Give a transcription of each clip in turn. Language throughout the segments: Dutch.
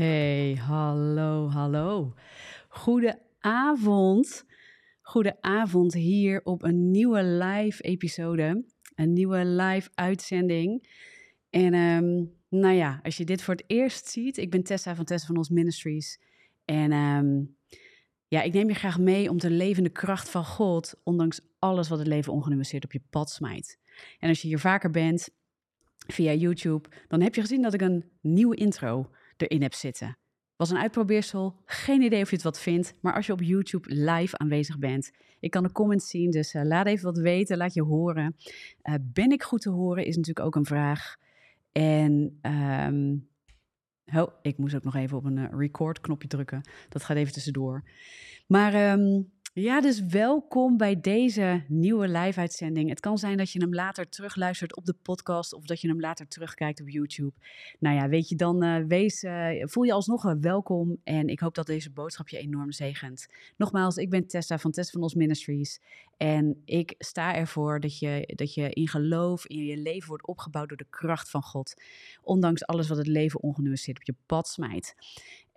Hey, hallo, hallo. Goedenavond. Goedenavond hier op een nieuwe live episode. Een nieuwe live uitzending. En ehm, nou ja, als je dit voor het eerst ziet, ik ben Tessa van Tessa van Ons Ministries. En ehm, ja, ik neem je graag mee om de kracht van God, ondanks alles wat het leven ongenuanceerd op je pad smijt. En als je hier vaker bent, via YouTube, dan heb je gezien dat ik een nieuwe intro erin heb zitten. Was een uitprobeersel, geen idee of je het wat vindt, maar als je op YouTube live aanwezig bent, ik kan de comments zien, dus uh, laat even wat weten, laat je horen. Uh, ben ik goed te horen is natuurlijk ook een vraag. En oh, ik moest ook nog even op een uh, record knopje drukken, dat gaat even tussendoor. Maar um, ja, dus welkom bij deze nieuwe live-uitzending. Het kan zijn dat je hem later terugluistert op de podcast of dat je hem later terugkijkt op YouTube. Nou ja, weet je, dan uh, wees, uh, voel je alsnog uh, welkom en ik hoop dat deze boodschap je enorm zegent. Nogmaals, ik ben Tessa van Tessa van Os Ministries en ik sta ervoor dat je, dat je in geloof in je leven wordt opgebouwd door de kracht van God. Ondanks alles wat het leven ongenuanceerd op je pad smijt.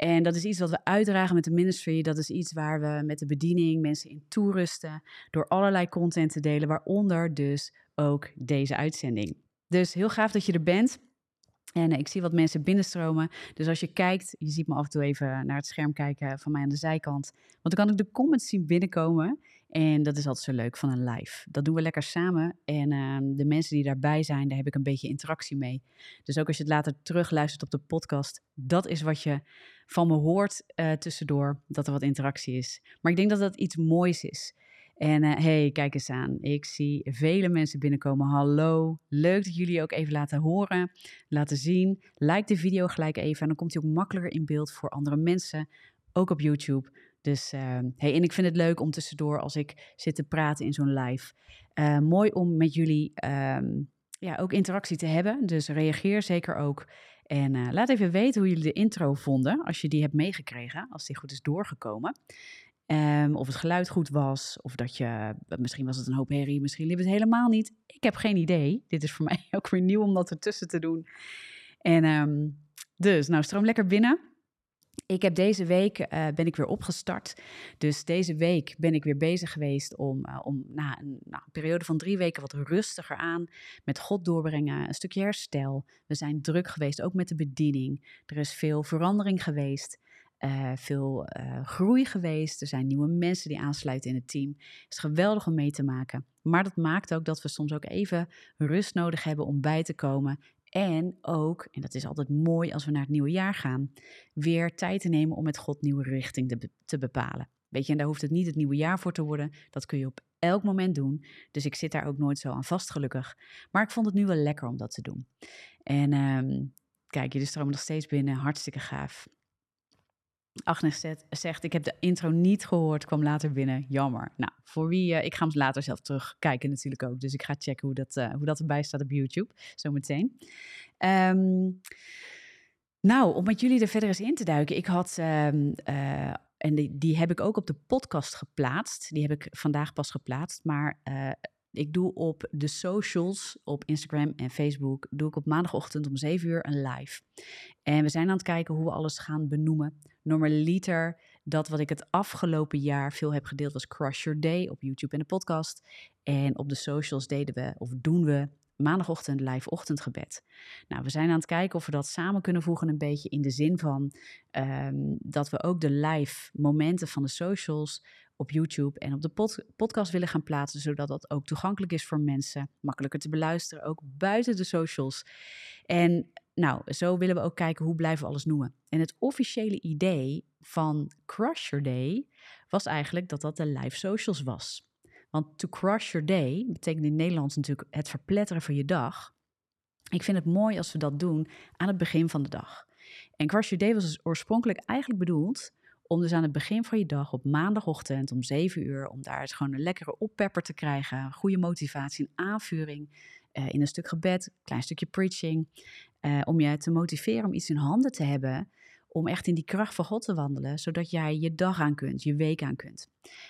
En dat is iets wat we uitdragen met de ministry. Dat is iets waar we met de bediening mensen in toerusten. Door allerlei content te delen, waaronder dus ook deze uitzending. Dus heel gaaf dat je er bent. En ik zie wat mensen binnenstromen. Dus als je kijkt, je ziet me af en toe even naar het scherm kijken van mij aan de zijkant. Want dan kan ik de comments zien binnenkomen. En dat is altijd zo leuk van een live. Dat doen we lekker samen. En uh, de mensen die daarbij zijn, daar heb ik een beetje interactie mee. Dus ook als je het later terugluistert op de podcast, dat is wat je van me hoort uh, tussendoor, dat er wat interactie is. Maar ik denk dat dat iets moois is. En uh, hey, kijk eens aan. Ik zie vele mensen binnenkomen. Hallo. Leuk dat jullie ook even laten horen, laten zien. Like de video gelijk even en dan komt hij ook makkelijker in beeld voor andere mensen. Ook op YouTube. Dus uh, hey, en ik vind het leuk om tussendoor als ik zit te praten in zo'n live. Uh, mooi om met jullie um, ja, ook interactie te hebben. Dus reageer zeker ook. En uh, laat even weten hoe jullie de intro vonden, als je die hebt meegekregen, als die goed is doorgekomen. Um, of het geluid goed was, of dat je, misschien was het een hoop herrie, misschien liep het helemaal niet. Ik heb geen idee. Dit is voor mij ook weer nieuw om dat ertussen te doen. En dus, nou, stroom lekker binnen. Ik heb deze week uh, ben ik weer opgestart. Dus deze week ben ik weer bezig geweest om, uh, om na een, nou, een, periode van drie weken wat rustiger aan met God doorbrengen, een stukje herstel. We zijn druk geweest, ook met de bediening. Er is veel verandering geweest. Uh, veel groei geweest. Er zijn nieuwe mensen die aansluiten in het team. Het is geweldig om mee te maken. Maar dat maakt ook dat we soms ook even rust nodig hebben om bij te komen en ook, en dat is altijd mooi als we naar het nieuwe jaar gaan, weer tijd te nemen om met God nieuwe richting te, te bepalen. Weet je, en daar hoeft het niet het nieuwe jaar voor te worden. Dat kun je op elk moment doen. Dus ik zit daar ook nooit zo aan vast, gelukkig. Maar ik vond het nu wel lekker om dat te doen. En um, kijk, jullie stromen nog steeds binnen. Hartstikke gaaf. Agnes zegt, ik heb de intro niet gehoord, kwam later binnen. Jammer. Nou, voor wie, uh, ik ga hem later zelf terugkijken natuurlijk ook. Dus ik ga checken hoe dat, uh, hoe dat erbij staat op YouTube, zometeen. Um, nou, om met jullie er verder eens in te duiken. Ik had, um, uh, en die, die, heb ik ook op de podcast geplaatst. Die heb ik vandaag pas geplaatst. Maar ik doe op de socials, op Instagram en Facebook, doe ik op maandagochtend om 7 uur een live. En we zijn aan het kijken hoe we alles gaan benoemen. Normaliter, dat wat ik het afgelopen jaar veel heb gedeeld was Crush Your Day op YouTube en de podcast. En op de socials deden we, of doen we, maandagochtend live ochtendgebed. Nou, we zijn aan het kijken of we dat samen kunnen voegen een beetje in de zin van um, dat we ook de live momenten van de socials op YouTube en op de pod podcast willen gaan plaatsen, zodat dat ook toegankelijk is voor mensen, makkelijker te beluisteren, ook buiten de socials. En nou, zo willen we ook kijken hoe blijven we alles noemen. En het officiële idee van Crush Your Day was eigenlijk dat dat de live socials was. Want to crush your day betekent in Nederlands natuurlijk het verpletteren van je dag. Ik vind het mooi als we dat doen aan het begin van de dag. En crush your day was dus oorspronkelijk eigenlijk bedoeld om dus aan het begin van je dag op maandagochtend om 7 uur, om daar eens gewoon een lekkere oppepper te krijgen, goede motivatie, een aanvuring uh, in een stuk gebed, een klein stukje preaching, uh, om je te motiveren om iets in handen te hebben om echt in die kracht van God te wandelen, zodat jij je dag aan kunt, je week aan kunt.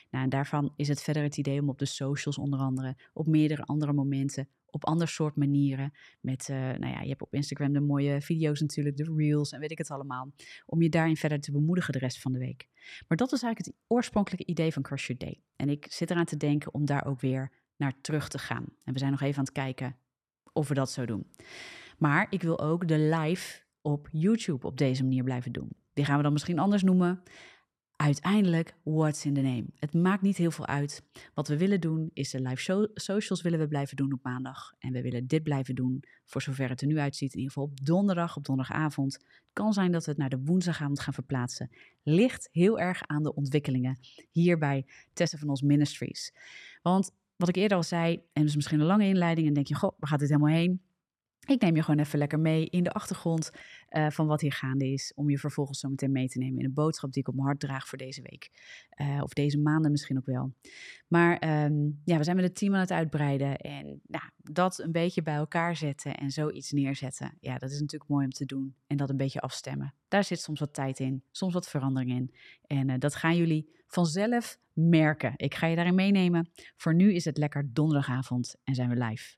Nou, en daarvan is het verder het idee om op de socials onder andere, op meerdere andere momenten, op ander soort manieren. Met, uh, nou ja, je hebt op Instagram de mooie video's natuurlijk, de reels en weet ik het allemaal. Om je daarin verder te bemoedigen de rest van de week. Maar dat is eigenlijk het oorspronkelijke idee van Crush Your Day. En ik zit eraan te denken om daar ook weer naar terug te gaan. En we zijn nog even aan het kijken of we dat zo doen. Maar ik wil ook de live op YouTube op deze manier blijven doen. Die gaan we dan misschien anders noemen. Uiteindelijk, what's in the name? Het maakt niet heel veel uit. Wat we willen doen, is de live socials willen we blijven doen op maandag. En we willen dit blijven doen, voor zover het er nu uitziet, in ieder geval op donderdag, op donderdagavond. Het kan zijn dat we het naar de woensdagavond gaan verplaatsen. Ligt heel erg aan de ontwikkelingen hier bij Tessa van ons Ministries. Want wat ik eerder al zei, en dat is misschien een lange inleiding, en denk je, goh, waar gaat dit helemaal heen? Ik neem je gewoon even lekker mee in de achtergrond uh, van wat hier gaande is. Om je vervolgens zo meteen mee te nemen in een boodschap die ik op mijn hart draag voor deze week. Uh, of deze maanden misschien ook wel. Maar um, ja, we zijn met het team aan het uitbreiden. En nou, dat een beetje bij elkaar zetten en zoiets neerzetten. Ja, dat is natuurlijk mooi om te doen. En dat een beetje afstemmen. Daar zit soms wat tijd in, soms wat verandering in. En uh, dat gaan jullie vanzelf merken. Ik ga je daarin meenemen. Voor nu is het lekker donderdagavond en zijn we live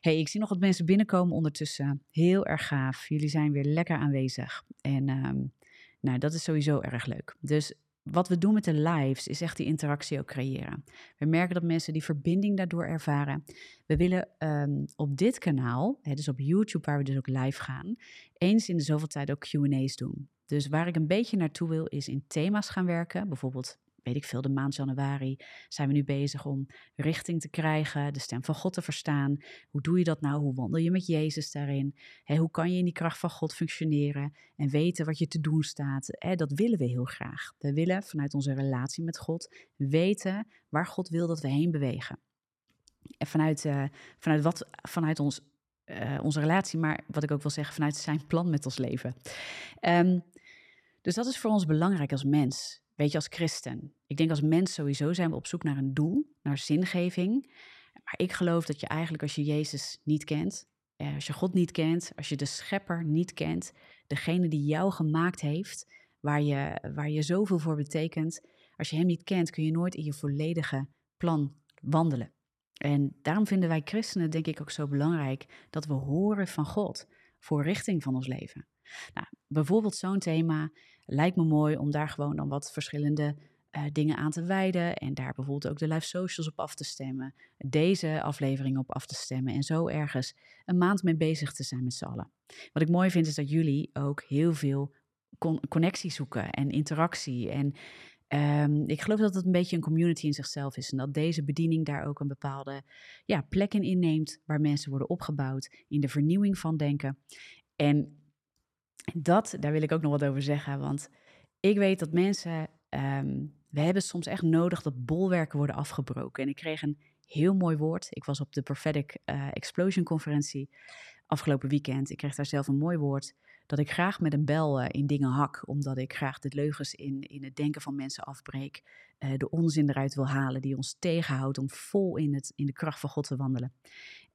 hey, ik zie nog wat mensen binnenkomen ondertussen. Heel erg gaaf. Jullie zijn weer lekker aanwezig. En um, nou, dat is sowieso erg leuk. Dus wat we doen met de lives is echt die interactie ook creëren. We merken dat mensen die verbinding daardoor ervaren. We willen um, op dit kanaal, hè, dus op YouTube waar we dus ook live gaan, eens in de zoveel tijd ook Q&A's doen. Dus waar ik een beetje naartoe wil is in thema's gaan werken. Bijvoorbeeld weet ik veel, de maand januari zijn we nu bezig om richting te krijgen, de stem van God te verstaan. Hoe doe je dat nou? Hoe wandel je met Jezus daarin? hoe kan je in die kracht van God functioneren en weten wat je te doen staat? dat willen we heel graag. We willen vanuit onze relatie met God weten waar God wil dat we heen bewegen. En vanuit, uh, vanuit, wat, vanuit ons, uh, onze relatie, maar wat ik ook wil zeggen, vanuit zijn plan met ons leven. Um, dus dat is voor ons belangrijk als mens. Weet je, als christen. Ik denk als mens sowieso zijn we op zoek naar een doel, naar zingeving. Maar ik geloof dat je eigenlijk als je Jezus niet kent, eh, als je God niet kent, als je de schepper niet kent, degene die jou gemaakt heeft, waar je, waar je zoveel voor betekent, als je hem niet kent, kun je nooit in je volledige plan wandelen. En daarom vinden wij christenen, denk ik, ook zo belangrijk dat we horen van God voor richting van ons leven. Nou, bijvoorbeeld zo'n thema lijkt me mooi om daar gewoon dan wat verschillende uh, dingen aan te wijden. En daar bijvoorbeeld ook de live socials op af te stemmen. Deze aflevering op af te stemmen. En zo ergens een maand mee bezig te zijn met z'n allen. Wat ik mooi vind is dat jullie ook heel veel con connectie zoeken en interactie. En um, ik geloof dat het een beetje een community in zichzelf is. En dat deze bediening daar ook een bepaalde ja, plek in inneemt. Waar mensen worden opgebouwd in de vernieuwing van denken. En dat, daar wil ik ook nog wat over zeggen. Want ik weet dat mensen, um, we hebben soms echt nodig dat bolwerken worden afgebroken. En ik kreeg een heel mooi woord. Ik was op de Prophetic uh, Explosion conferentie afgelopen weekend. Ik kreeg daar zelf een mooi woord. Dat ik graag met een bel uh, in dingen hak. Omdat ik graag de leugens in, in het denken van mensen afbreek. Uh, de onzin eruit wil halen die ons tegenhoudt om vol in, het, in de kracht van God te wandelen.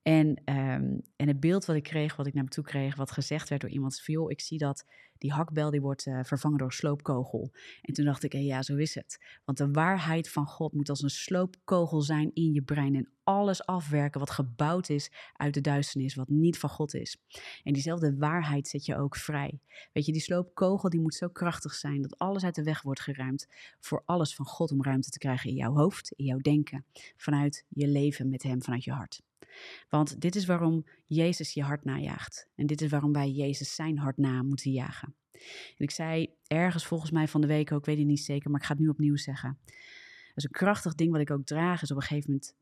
En, um, en het beeld wat ik kreeg, wat ik naar me toe kreeg, wat gezegd werd door iemand, joh, ik zie dat die hakbel die wordt uh, vervangen door een sloopkogel. En toen dacht ik, ja, zo is het. Want de waarheid van God moet als een sloopkogel zijn in je brein en alles afwerken wat gebouwd is uit de duisternis, wat niet van God is. En diezelfde waarheid zet je ook vrij. Weet je, die sloopkogel die moet zo krachtig zijn dat alles uit de weg wordt geruimd voor alles van God om ruimte te krijgen in jouw hoofd, in jouw denken, vanuit je leven met Hem, vanuit je hart. Want dit is waarom Jezus je hart najaagt. En dit is waarom wij Jezus zijn hart na moeten jagen. En ik zei ergens volgens mij van de week ook, weet ik niet zeker, maar ik ga het nu opnieuw zeggen. Dat is een krachtig ding wat ik ook draag, is op een gegeven moment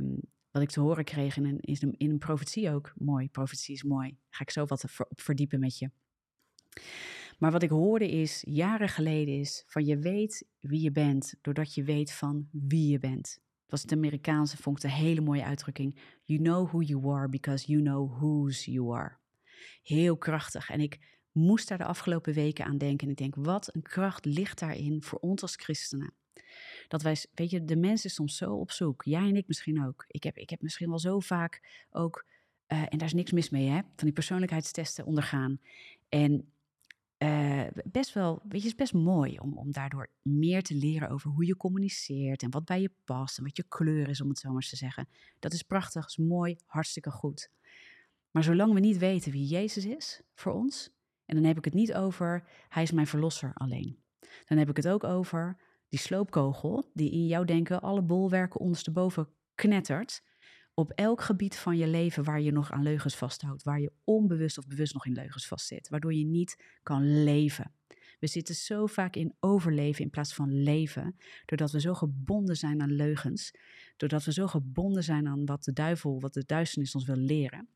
um, wat ik te horen kreeg in een, in een, in een profetie ook. Mooi, profetie is mooi. Ga ik zo wat op verdiepen met je. Maar wat ik hoorde is, jaren geleden is, van je weet wie je bent, doordat je weet van wie je bent was het Amerikaanse, vond ik een hele mooie uitdrukking. You know who you are because you know whose you are. Heel krachtig. En ik moest daar de afgelopen weken aan denken. En ik denk, wat een kracht ligt daarin voor ons als christenen. Dat wij, weet je, de mensen soms zo op zoek. Jij en ik misschien ook. Ik heb, ik heb misschien wel zo vaak ook, uh, en daar is niks mis mee, hè, van die persoonlijkheidstesten ondergaan. En uh, best wel, weet je, is best mooi om, om daardoor meer te leren over hoe je communiceert en wat bij je past en wat je kleur is, om het zo maar eens te zeggen. Dat is prachtig, is mooi, hartstikke goed. Maar zolang we niet weten wie Jezus is voor ons, en dan heb ik het niet over Hij is mijn verlosser alleen. Dan heb ik het ook over die sloopkogel die in jouw denken alle bolwerken ondersteboven knettert. Op elk gebied van je leven waar je nog aan leugens vasthoudt, waar je onbewust of bewust nog in leugens vastzit, waardoor je niet kan leven. We zitten zo vaak in overleven in plaats van leven, doordat we zo gebonden zijn aan leugens, doordat we zo gebonden zijn aan wat de duivel, wat de duisternis ons wil leren.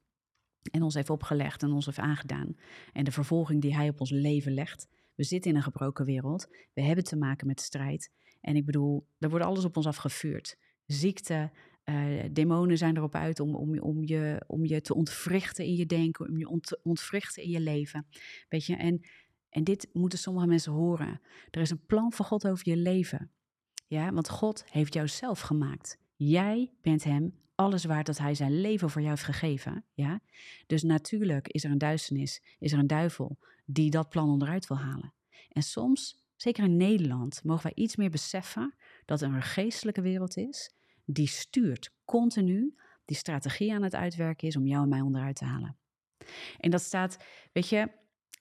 En ons heeft opgelegd en ons heeft aangedaan. En de vervolging die hij op ons leven legt. We zitten in een gebroken wereld. We hebben te maken met strijd. En ik bedoel, er wordt alles op ons afgevuurd. Ziekte, uh, demonen zijn erop uit om, om, om, je, om je te ontwrichten in je denken, om je ont, ontwrichten in je leven. Weet je, en, en dit moeten sommige mensen horen. Er is een plan van God over je leven. Ja, want God heeft jou zelf gemaakt. Jij bent hem alles waard dat hij zijn leven voor jou heeft gegeven. Ja? Dus natuurlijk is er een duisternis, is er een duivel die dat plan onderuit wil halen. En soms, zeker in Nederland, mogen wij iets meer beseffen dat er een geestelijke wereld is die stuurt continu, die strategie aan het uitwerken is om jou en mij onderuit te halen. En dat staat, weet je,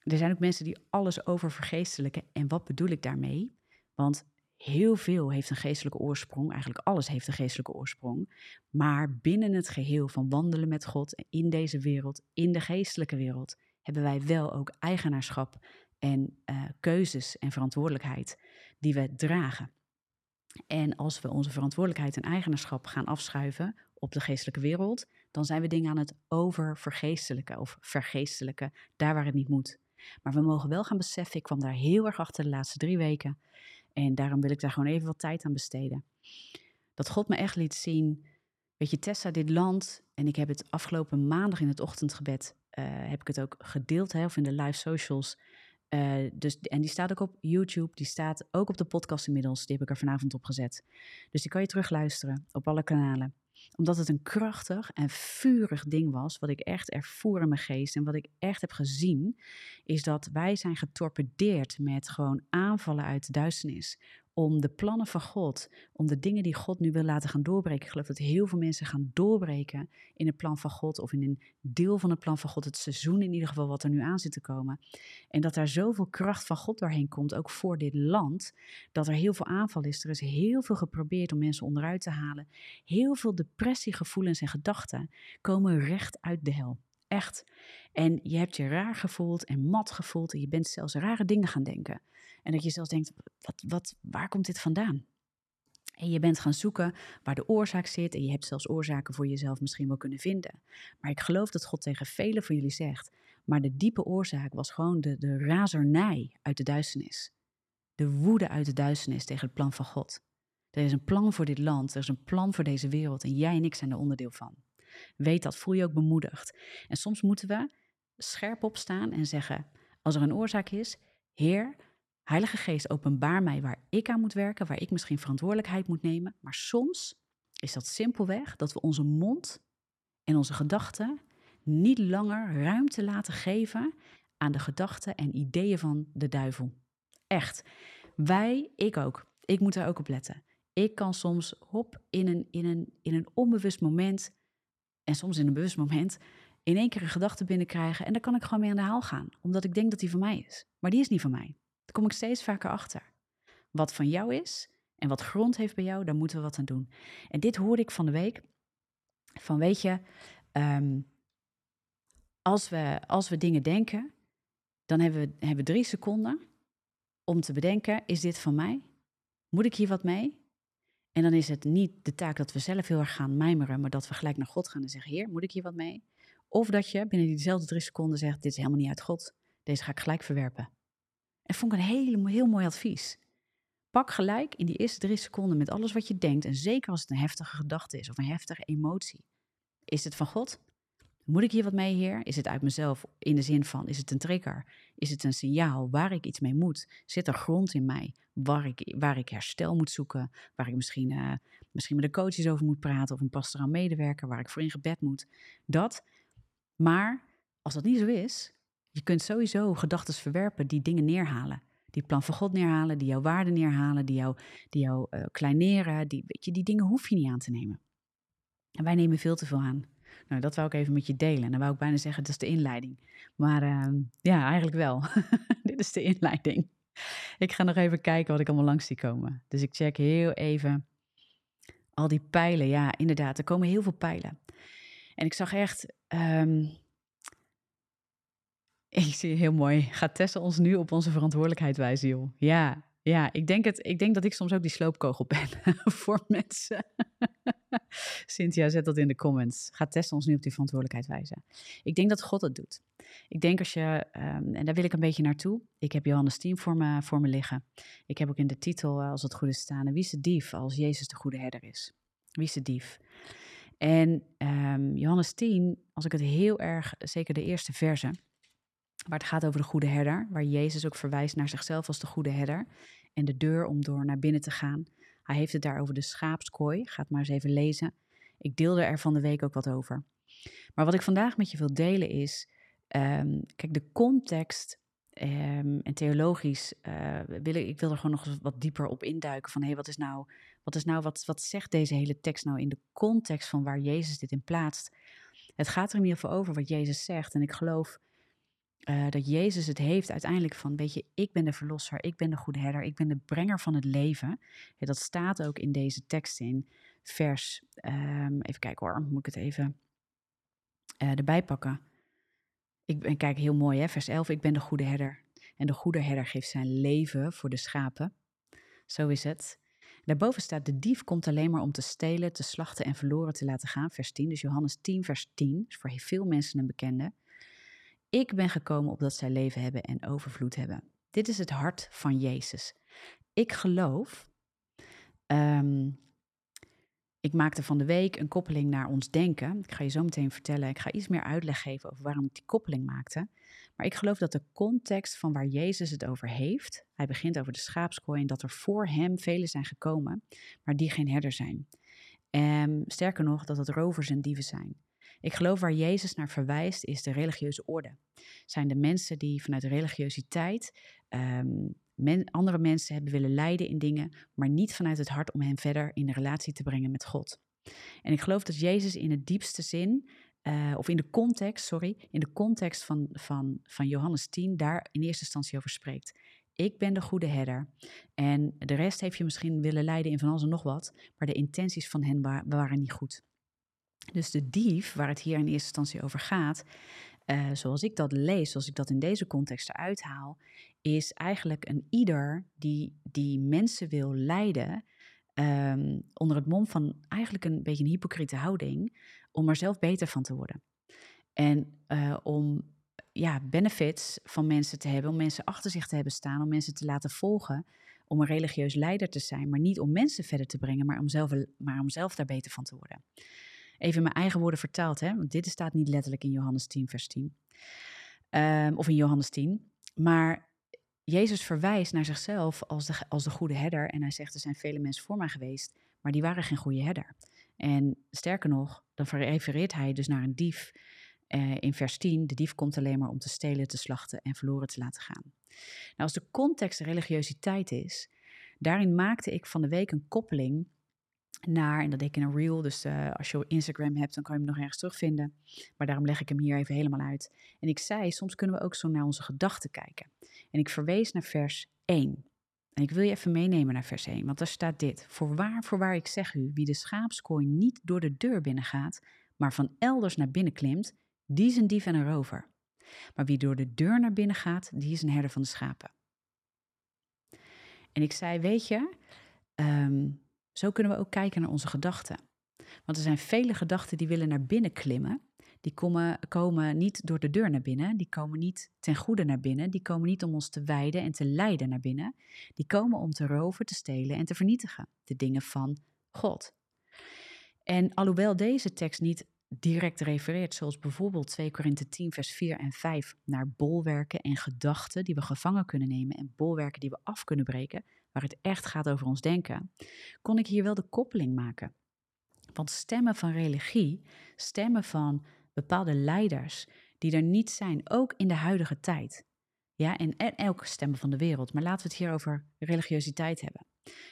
er zijn ook mensen die alles over vergeestelijken. En wat bedoel ik daarmee? Want heel veel heeft een geestelijke oorsprong. Eigenlijk alles heeft een geestelijke oorsprong. Maar binnen het geheel van wandelen met God in deze wereld, in de geestelijke wereld, hebben wij wel ook eigenaarschap en uh, keuzes en verantwoordelijkheid die we dragen. En als we onze verantwoordelijkheid en eigenaarschap gaan afschuiven op de geestelijke wereld, dan zijn we dingen aan het oververgeestelijken of vergeestelijken, daar waar het niet moet. Maar we mogen wel gaan beseffen, ik kwam daar heel erg achter de laatste drie weken, en daarom wil ik daar gewoon even wat tijd aan besteden. Dat God me echt liet zien, weet je, Tessa, dit land, en ik heb het afgelopen maandag in het ochtendgebed, uh, heb ik het ook gedeeld, hè, of in de live socials. Uh, dus, en die staat ook op YouTube, die staat ook op de podcast inmiddels, die heb ik er vanavond op gezet. Dus die kan je terugluisteren op alle kanalen omdat het een krachtig en vurig ding was, wat ik echt ervoer in mijn geest en wat ik echt heb gezien, is dat wij zijn getorpedeerd met gewoon aanvallen uit de duisternis om de plannen van God, om de dingen die God nu wil laten gaan doorbreken. Ik geloof dat heel veel mensen gaan doorbreken in het plan van God of in een deel van het plan van God, het seizoen in ieder geval wat er nu aan zit te komen. En dat daar zoveel kracht van God doorheen komt, ook voor dit land, dat er heel veel aanval is. Er is heel veel geprobeerd om mensen onderuit te halen. Heel veel depressiegevoelens en gedachten komen recht uit de hel. Echt. En je hebt je raar gevoeld en mat gevoeld en je bent zelfs rare dingen gaan denken. En dat je zelfs denkt, wat, wat, waar komt dit vandaan? En je bent gaan zoeken waar de oorzaak zit. En je hebt zelfs oorzaken voor jezelf misschien wel kunnen vinden. Maar ik geloof dat God tegen velen van jullie zegt. Maar de diepe oorzaak was gewoon de, de razernij uit de duisternis. De woede uit de duisternis tegen het plan van God. Er is een plan voor dit land. Er is een plan voor deze wereld. En jij en ik zijn er onderdeel van. Weet dat, voel je ook bemoedigd. En soms moeten we scherp opstaan en zeggen: als er een oorzaak is, Heer, Heilige Geest, openbaar mij waar ik aan moet werken, waar ik misschien verantwoordelijkheid moet nemen. Maar soms is dat simpelweg dat we onze mond en onze gedachten niet langer ruimte laten geven aan de gedachten en ideeën van de duivel. Echt. Wij, ik ook. Ik moet daar ook op letten. Ik kan soms hop in een, in een, in een onbewust moment en soms in een bewust moment in één keer een gedachte binnenkrijgen en daar kan ik gewoon mee aan de haal gaan, omdat ik denk dat die van mij is. Maar die is niet van mij. Daar kom ik steeds vaker achter. Wat van jou is en wat grond heeft bij jou, daar moeten we wat aan doen. En dit hoorde ik van de week. Van weet je, ehm, als, we, als we dingen denken, dan hebben we, hebben we drie seconden om te bedenken, is dit van mij? Moet ik hier wat mee? En dan is het niet de taak dat we zelf heel erg gaan mijmeren, maar dat we gelijk naar God gaan en zeggen: Heer, moet ik hier wat mee? Of dat je binnen diezelfde drie seconden zegt: Dit is helemaal niet uit God. Deze ga ik gelijk verwerpen. En vond ik een hele, heel mooi advies. Pak gelijk in die eerste drie seconden met alles wat je denkt, en zeker als het een heftige gedachte is of een heftige emotie. Is het van God? Moet ik hier wat mee, Heer? Is het uit mezelf in de zin van, is het een trigger? Is het een signaal waar ik iets mee moet? Zit er grond in mij waar ik, waar ik herstel moet zoeken? Waar ik misschien, uh, misschien met de coaches over moet praten of een pastoraal medewerker waar ik voor in gebed moet? Dat. Maar als dat niet zo is, Je kunt sowieso gedachten verwerpen die dingen neerhalen. Die plan van God neerhalen, die jouw waarden neerhalen, die jou, die jou uh, kleineren. Die, weet je, die dingen hoef je niet aan te nemen. En wij nemen veel te veel aan. Nou, dat wou ik even met je delen. En dan wou ik bijna zeggen, dat is de inleiding. Maar uh, ja, eigenlijk wel. Dit is de inleiding. Ik ga nog even kijken wat ik allemaal langs zie komen. Dus ik check heel even al die pijlen. Ja, inderdaad, er komen heel veel pijlen. En ik zag echt... Um, ik zie heel mooi. Gaat Tessa ons nu op onze verantwoordelijkheid wijzen, joh? Ja, ja, ik denk, het, ik denk dat ik soms ook die sloopkogel ben voor mensen. Cynthia, zet dat in de comments. Gaat Tessa ons nu op die verantwoordelijkheid wijzen? Ik denk dat God het doet. Ik denk als je, um, en daar wil ik een beetje naartoe. Ik heb Johannes 10 voor me, voor me liggen. Ik heb ook in de titel, als het goed is, staan. Wie is de dief als Jezus de goede herder is? Wie is de dief? En um, Johannes 10, als ik het heel erg, zeker de eerste verse, waar het gaat over de goede herder, waar Jezus ook verwijst naar zichzelf als de goede herder en de deur om door naar binnen te gaan. Hij heeft het daar over de schaapskooi, gaat maar eens even lezen. Ik deelde er van de week ook wat over. Maar wat ik vandaag met je wil delen is, um, kijk, de context um, en theologisch uh, wil ik, ik wil er gewoon nog wat dieper op induiken van, hé, hey, wat is nou, wat is nou, wat, wat zegt deze hele tekst nou in de context van waar Jezus dit in plaatst? Het gaat er in ieder geval over wat Jezus zegt en ik geloof uh, dat Jezus het heeft uiteindelijk van, weet je, ik ben de verlosser, ik ben de goede herder, ik ben de brenger van het leven. Ja, dat staat ook in deze tekst in vers, um, even kijken hoor, moet ik het even uh, erbij pakken. Ik ben, kijk, heel mooi hè, vers 11, ik ben de goede herder. En de goede herder geeft zijn leven voor de schapen. Zo is het. Daarboven staat, de dief komt alleen maar om te stelen, te slachten en verloren te laten gaan. Vers 10, dus Johannes 10, vers 10, is voor veel mensen een bekende. Ik ben gekomen opdat zij leven hebben en overvloed hebben. Dit is het hart van Jezus. Ik geloof. Um, ik maakte van de week een koppeling naar ons denken. Ik ga je zo meteen vertellen. Ik ga iets meer uitleg geven over waarom ik die koppeling maakte. Maar ik geloof dat de context van waar Jezus het over heeft. Hij begint over de schaapskooi en dat er voor hem velen zijn gekomen, maar die geen herder zijn. En sterker nog, dat het rovers en dieven zijn. Ik geloof waar Jezus naar verwijst is de religieuze orde. Zijn de mensen die vanuit religiositeit um, andere mensen hebben willen leiden in dingen, maar niet vanuit het hart om hen verder in de relatie te brengen met God. En ik geloof dat Jezus in het diepste zin, uh, of in de context, sorry, in de context van, van, van Johannes 10, daar in eerste instantie over spreekt. Ik ben de goede herder. En de rest heeft je misschien willen leiden in van alles en nog wat, maar de intenties van hen waren niet goed. Dus de dief, waar het hier in eerste instantie over gaat, uh, zoals ik dat lees, zoals ik dat in deze context eruit haal, is eigenlijk een ieder die, die mensen wil leiden um, onder het mom van eigenlijk een beetje een hypocriete houding, om er zelf beter van te worden. En uh, om ja, benefits van mensen te hebben, om mensen achter zich te hebben staan, om mensen te laten volgen, om een religieus leider te zijn, maar niet om mensen verder te brengen, maar om zelf, maar om zelf daar beter van te worden. Even mijn eigen woorden vertaald, hè? want dit staat niet letterlijk in Johannes 10, vers 10. Um, ehm, of in Johannes 10. Maar Jezus verwijst naar zichzelf als de, als de goede herder. En hij zegt, er zijn vele mensen voor mij geweest, maar die waren geen goede herder. En sterker nog, dan refereert hij dus naar een dief uh, in vers 10. De dief komt alleen maar om te stelen, te slachten en verloren te laten gaan. Nou, als de context religiositeit is, daarin maakte ik van de week een koppeling naar, en dat deed ik in een reel, dus uh, als je Instagram hebt, dan kan je hem nog ergens terugvinden. Maar daarom leg ik hem hier even helemaal uit. En ik zei, soms kunnen we ook zo naar onze gedachten kijken. En ik verwees naar vers 1. En ik wil je even meenemen naar vers 1, want daar staat dit. Voorwaar, voorwaar, ik zeg u, wie de schaapskooi niet door de deur binnengaat, maar van elders naar binnen klimt, die is een dief en een rover. Maar wie door de deur naar binnen gaat, die is een herder van de schapen. En ik zei, weet je, um, zo kunnen we ook kijken naar onze gedachten. Want er zijn vele gedachten die willen naar binnen klimmen. Die komen, komen niet door de deur naar binnen. Die komen niet ten goede naar binnen. Die komen niet om ons te wijden en te leiden naar binnen. Die komen om te roven, te stelen en te vernietigen. De dingen van God. En alhoewel deze tekst niet direct refereert, zoals bijvoorbeeld 2 Korinthe 10, vers 4 en 5, naar bolwerken en gedachten die we gevangen kunnen nemen en bolwerken die we af kunnen breken, waar het echt gaat over ons denken, kon ik hier wel de koppeling maken. Want stemmen van religie, stemmen van bepaalde leiders, die er niet zijn, ook in de huidige tijd. Ja, en, en elke stem van de wereld. Maar laten we het hier over religiositeit hebben.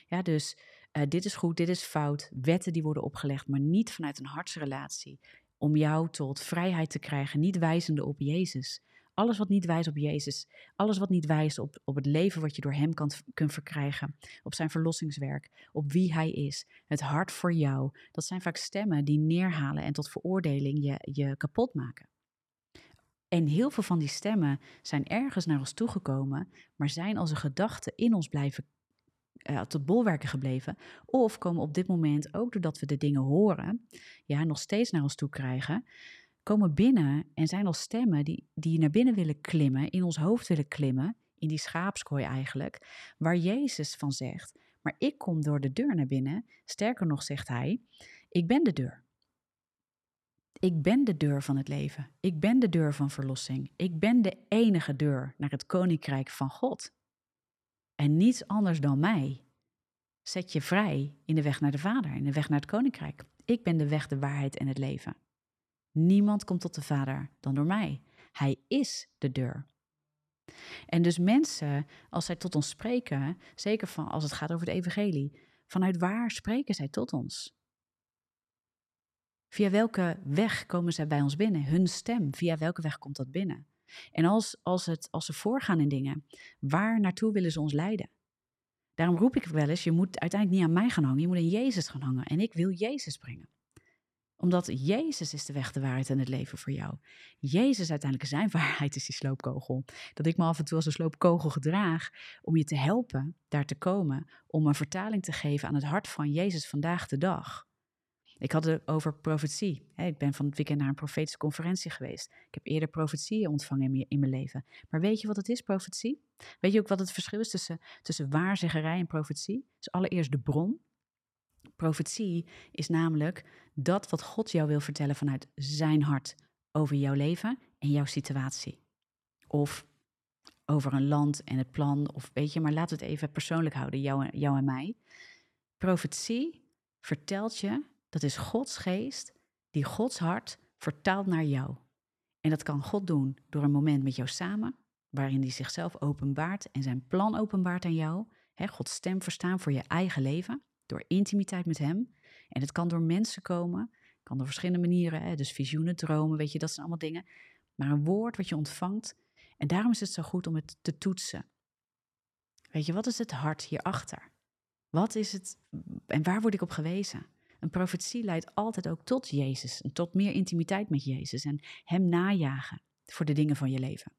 Ja, dus uh, dit is goed, dit is fout. Wetten die worden opgelegd, maar niet vanuit een hartsrelatie. Om jou tot vrijheid te krijgen, niet wijzende op Jezus. Alles wat niet wijst op Jezus, alles wat niet wijst op, op het leven wat je door Hem kan, kunt verkrijgen, op zijn verlossingswerk, op wie Hij is, het hart voor jou, dat zijn vaak stemmen die neerhalen en tot veroordeling je, je kapot maken. En heel veel van die stemmen zijn ergens naar ons toegekomen, maar zijn als een gedachte in ons blijven uh, tot bolwerken gebleven. Of komen op dit moment, ook doordat we de dingen horen, ja, nog steeds naar ons toe krijgen, komen binnen en zijn als stemmen die, die naar binnen willen klimmen, in ons hoofd willen klimmen, in die schaapskooi eigenlijk, waar Jezus van zegt, maar ik kom door de deur naar binnen. Sterker nog zegt hij, ik ben de deur. Ik ben de deur van het leven. Ik ben de deur van verlossing. Ik ben de enige deur naar het koninkrijk van God. En niets anders dan mij zet je vrij in de weg naar de Vader, in de weg naar het koninkrijk. Ik ben de weg, de waarheid en het leven. Niemand komt tot de Vader dan door mij. Hij is de deur. En dus mensen, als zij tot ons spreken, zeker van als het gaat over het evangelie, vanuit waar spreken zij tot ons? Via welke weg komen zij bij ons binnen? Hun stem, via welke weg komt dat binnen? En als, als, het, als ze voorgaan in dingen, waar naartoe willen ze ons leiden? Daarom roep ik wel eens, je moet uiteindelijk niet aan mij gaan hangen, je moet aan Jezus gaan hangen. En ik wil Jezus brengen omdat Jezus is de weg, de waarheid en het leven voor jou. Jezus uiteindelijk zijn waarheid is die sloopkogel. Dat ik me af en toe als een sloopkogel gedraag om je te helpen daar te komen. Om een vertaling te geven aan het hart van Jezus vandaag de dag. Ik had het over profetie. Ik ben van het weekend naar een profetische conferentie geweest. Ik heb eerder profetieën ontvangen in mijn leven. Maar weet je wat het is, profetie? Weet je ook wat het verschil is tussen, tussen waarzeggerij en profetie? Dus allereerst de bron. Profetie is namelijk dat wat God jou wil vertellen vanuit zijn hart over jouw leven en jouw situatie. Of over een land en het plan, of weet je, maar laten we het even persoonlijk houden, jou, jou en mij. Profetie vertelt je, dat is Gods geest die Gods hart vertaalt naar jou. En dat kan God doen door een moment met jou samen, waarin hij zichzelf openbaart en zijn plan openbaart aan jou. Gods stem verstaan voor je eigen leven door intimiteit met Hem. En het kan door mensen komen, kan door verschillende manieren, hè, dus visioenen, dromen, weet je, dat zijn allemaal dingen. Maar een woord wat je ontvangt, en daarom is het zo goed om het te toetsen. Weet je, wat is het hart hierachter? Wat is het, en waar word ik op gewezen? Een profetie leidt altijd ook tot Jezus en tot meer intimiteit met Jezus en Hem najagen voor de dingen van je leven.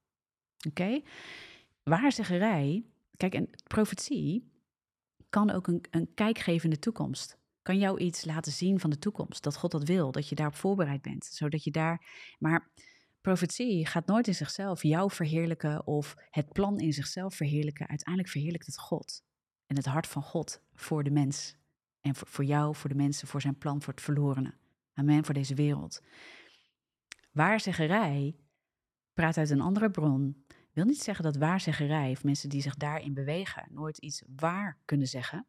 Oké? Okay? Waarzeggerij, kijk, en profetie kan ook een, een kijk geven in de toekomst. Kan jou iets laten zien van de toekomst. Dat God dat wil, dat je daarop voorbereid bent. Zodat je daar. Maar profetie gaat nooit in zichzelf jou verheerlijken of het plan in zichzelf verheerlijken. Uiteindelijk verheerlijkt het God. En het hart van God voor de mens. En voor, voor jou, voor de mensen, voor zijn plan, voor het verlorene. Amen, voor deze wereld. Waarzeggerij praat uit een andere bron wil niet zeggen dat waarzeggerij of mensen die zich daarin bewegen nooit iets waar kunnen zeggen.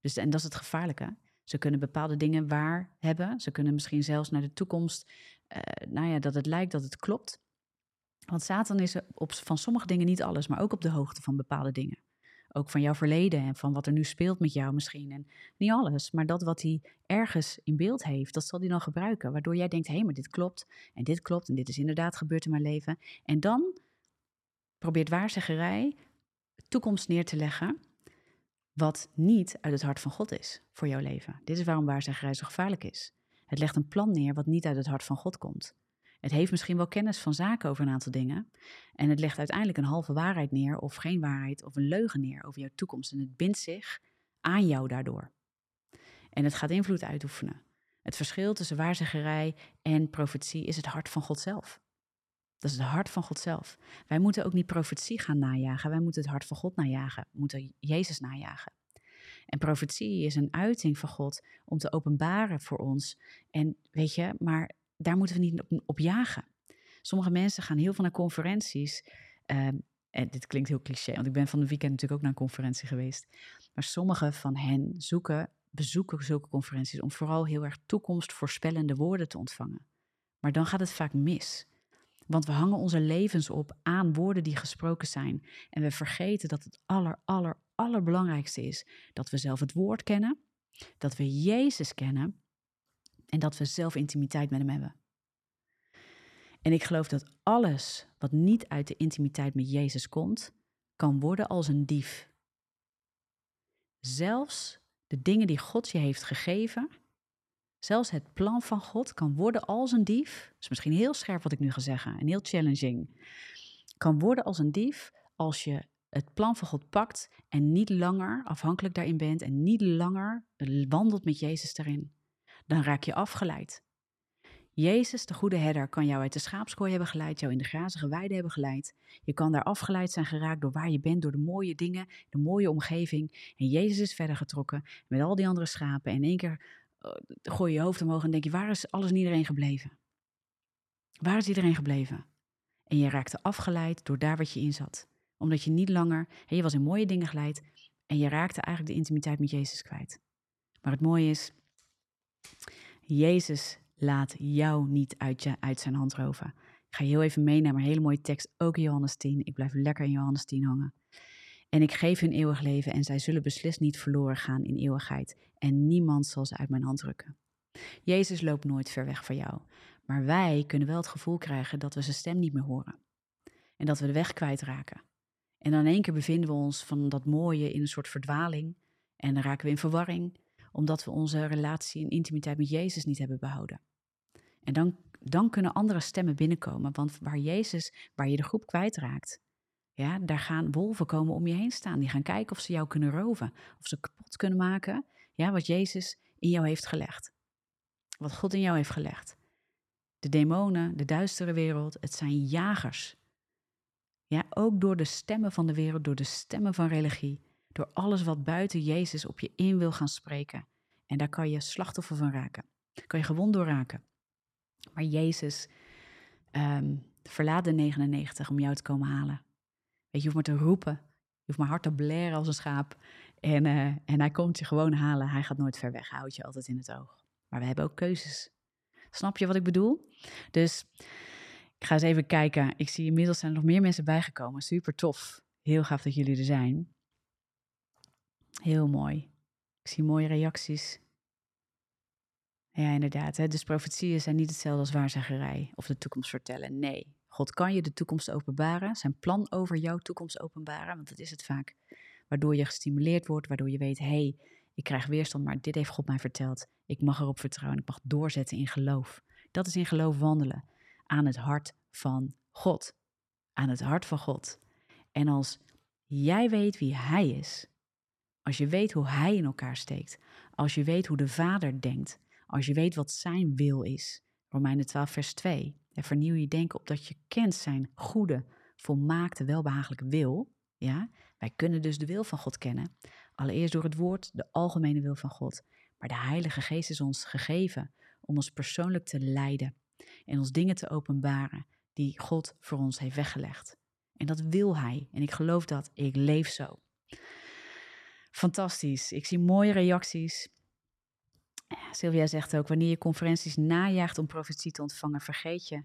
Dus, en dat is het gevaarlijke. Ze kunnen bepaalde dingen waar hebben. Ze kunnen misschien zelfs naar de toekomst, uh, nou ja, dat het lijkt dat het klopt. Want Satan is op, van sommige dingen niet alles, maar ook op de hoogte van bepaalde dingen. Ook van jouw verleden en van wat er nu speelt met jou misschien. En niet alles, maar dat wat hij ergens in beeld heeft, dat zal hij dan gebruiken. Waardoor jij denkt, hé, hey, maar dit klopt en dit klopt en dit is inderdaad gebeurd in mijn leven. En dan probeert waarzeggerij toekomst neer te leggen wat niet uit het hart van God is voor jouw leven. Dit is waarom waarzeggerij zo gevaarlijk is. Het legt een plan neer wat niet uit het hart van God komt. Het heeft misschien wel kennis van zaken over een aantal dingen. En het legt uiteindelijk een halve waarheid neer, of geen waarheid, of een leugen neer over jouw toekomst. En het bindt zich aan jou daardoor. En het gaat invloed uitoefenen. Het verschil tussen waarzeggerij en profetie is het hart van God zelf. Dat is het hart van God zelf. Wij moeten ook niet profetie gaan najagen. Wij moeten het hart van God najagen. We moeten Jezus najagen. En profetie is een uiting van God om te openbaren voor ons. En weet je, maar daar moeten we niet op, jagen. Sommige mensen gaan heel veel naar conferenties. Um, en dit klinkt heel cliché, want ik ben van de weekend natuurlijk ook naar een conferentie geweest. Maar sommige van hen zoeken, bezoeken zulke conferenties om vooral heel erg toekomstvoorspellende woorden te ontvangen. Maar dan gaat het vaak mis. Want we hangen onze levens op aan woorden die gesproken zijn. En we vergeten dat het aller, aller, allerbelangrijkste is dat we zelf het woord kennen, dat we Jezus kennen en dat we zelf intimiteit met Hem hebben. En ik geloof dat alles wat niet uit de intimiteit met Jezus komt, kan worden als een dief. Zelfs de dingen die God je heeft gegeven, zelfs het plan van God kan worden als een dief. Dat is misschien heel scherp wat ik nu ga zeggen en heel challenging. Kan worden als een dief als je het plan van God pakt en niet langer afhankelijk daarin bent en niet langer wandelt met Jezus daarin. Dan raak je afgeleid. Jezus, de goede herder, kan jou uit de schaapskooi hebben geleid, jou in de grazige weide hebben geleid. Je kan daar afgeleid zijn geraakt door waar je bent, door de mooie dingen, de mooie omgeving. En Jezus is verder getrokken met al die andere schapen. En in één keer gooi je je hoofd omhoog en denk je, waar is alles en iedereen gebleven? Waar is iedereen gebleven? En je raakte afgeleid door daar wat je in zat. Omdat je niet langer, je was in mooie dingen geleid en je raakte eigenlijk de intimiteit met Jezus kwijt. Maar het mooie is, Jezus laat jou niet uit, je, uit zijn hand roven. Ik ga je heel even meenemen, een hele mooie tekst, ook in Johannes 10. Ik blijf lekker in Johannes 10 hangen. En ik geef hun eeuwig leven en zij zullen beslist niet verloren gaan in eeuwigheid. En niemand zal ze uit mijn hand drukken. Jezus loopt nooit ver weg van jou. Maar wij kunnen wel het gevoel krijgen dat we zijn stem niet meer horen. En dat we de weg kwijtraken. En dan in één keer bevinden we ons van dat mooie in een soort verdwaling. En dan raken we in verwarring, omdat we onze relatie en intimiteit met Jezus niet hebben behouden. En dan, dan kunnen andere stemmen binnenkomen. Want waar Jezus, waar je de groep kwijtraakt, ja, daar gaan wolven komen om je heen staan. Die gaan kijken of ze jou kunnen roven. Of ze kapot kunnen maken. Ja, wat Jezus in jou heeft gelegd. Wat God in jou heeft gelegd. De demonen, de duistere wereld, het zijn jagers. Ja, ook door de stemmen van de wereld, door de stemmen van religie. Door alles wat buiten Jezus op je in wil gaan spreken. En daar kan je slachtoffer van raken. Daar kan je gewond door raken. Maar Jezus um, verlaat de 99 om jou te komen halen. Weet je, je hoeft maar te roepen. Je hoeft maar hard te blaren als een schaap. En, uh, en hij komt je gewoon halen. Hij gaat nooit ver weg. Hij houdt je altijd in het oog. Maar we hebben ook keuzes. Snap je wat ik bedoel? Dus ik ga eens even kijken. Ik zie inmiddels zijn er nog meer mensen bijgekomen. Super tof. Heel gaaf dat jullie er zijn. Heel mooi. Ik zie mooie reacties. Ja, inderdaad. Hè? Dus profetieën zijn niet hetzelfde als waarzeggerij of de toekomst vertellen. Nee, God kan je de toekomst openbaren, zijn plan over jouw toekomst openbaren, want dat is het vaak. Waardoor je gestimuleerd wordt, waardoor je weet, hé, hey, ik krijg weerstand, maar dit heeft God mij verteld. Ik mag erop vertrouwen, ik mag doorzetten in geloof. Dat is in geloof wandelen, aan het hart van God. Aan het hart van God. En als jij weet wie Hij is, als je weet hoe Hij in elkaar steekt, als je weet hoe de Vader denkt, als je weet wat zijn wil is. Romeinen 12, vers 2. En vernieuw je denken op dat je kent zijn goede, volmaakte, welbehagelijke wil. Ja, wij kunnen dus de wil van God kennen. Allereerst door het woord, de algemene wil van God. Maar de Heilige Geest is ons gegeven om ons persoonlijk te leiden en ons dingen te openbaren die God voor ons heeft weggelegd. En dat wil Hij. En ik geloof dat. Ik leef zo. Fantastisch. Ik zie mooie reacties. Sylvia zegt ook, wanneer je conferenties najaagt om profetie te ontvangen, vergeet je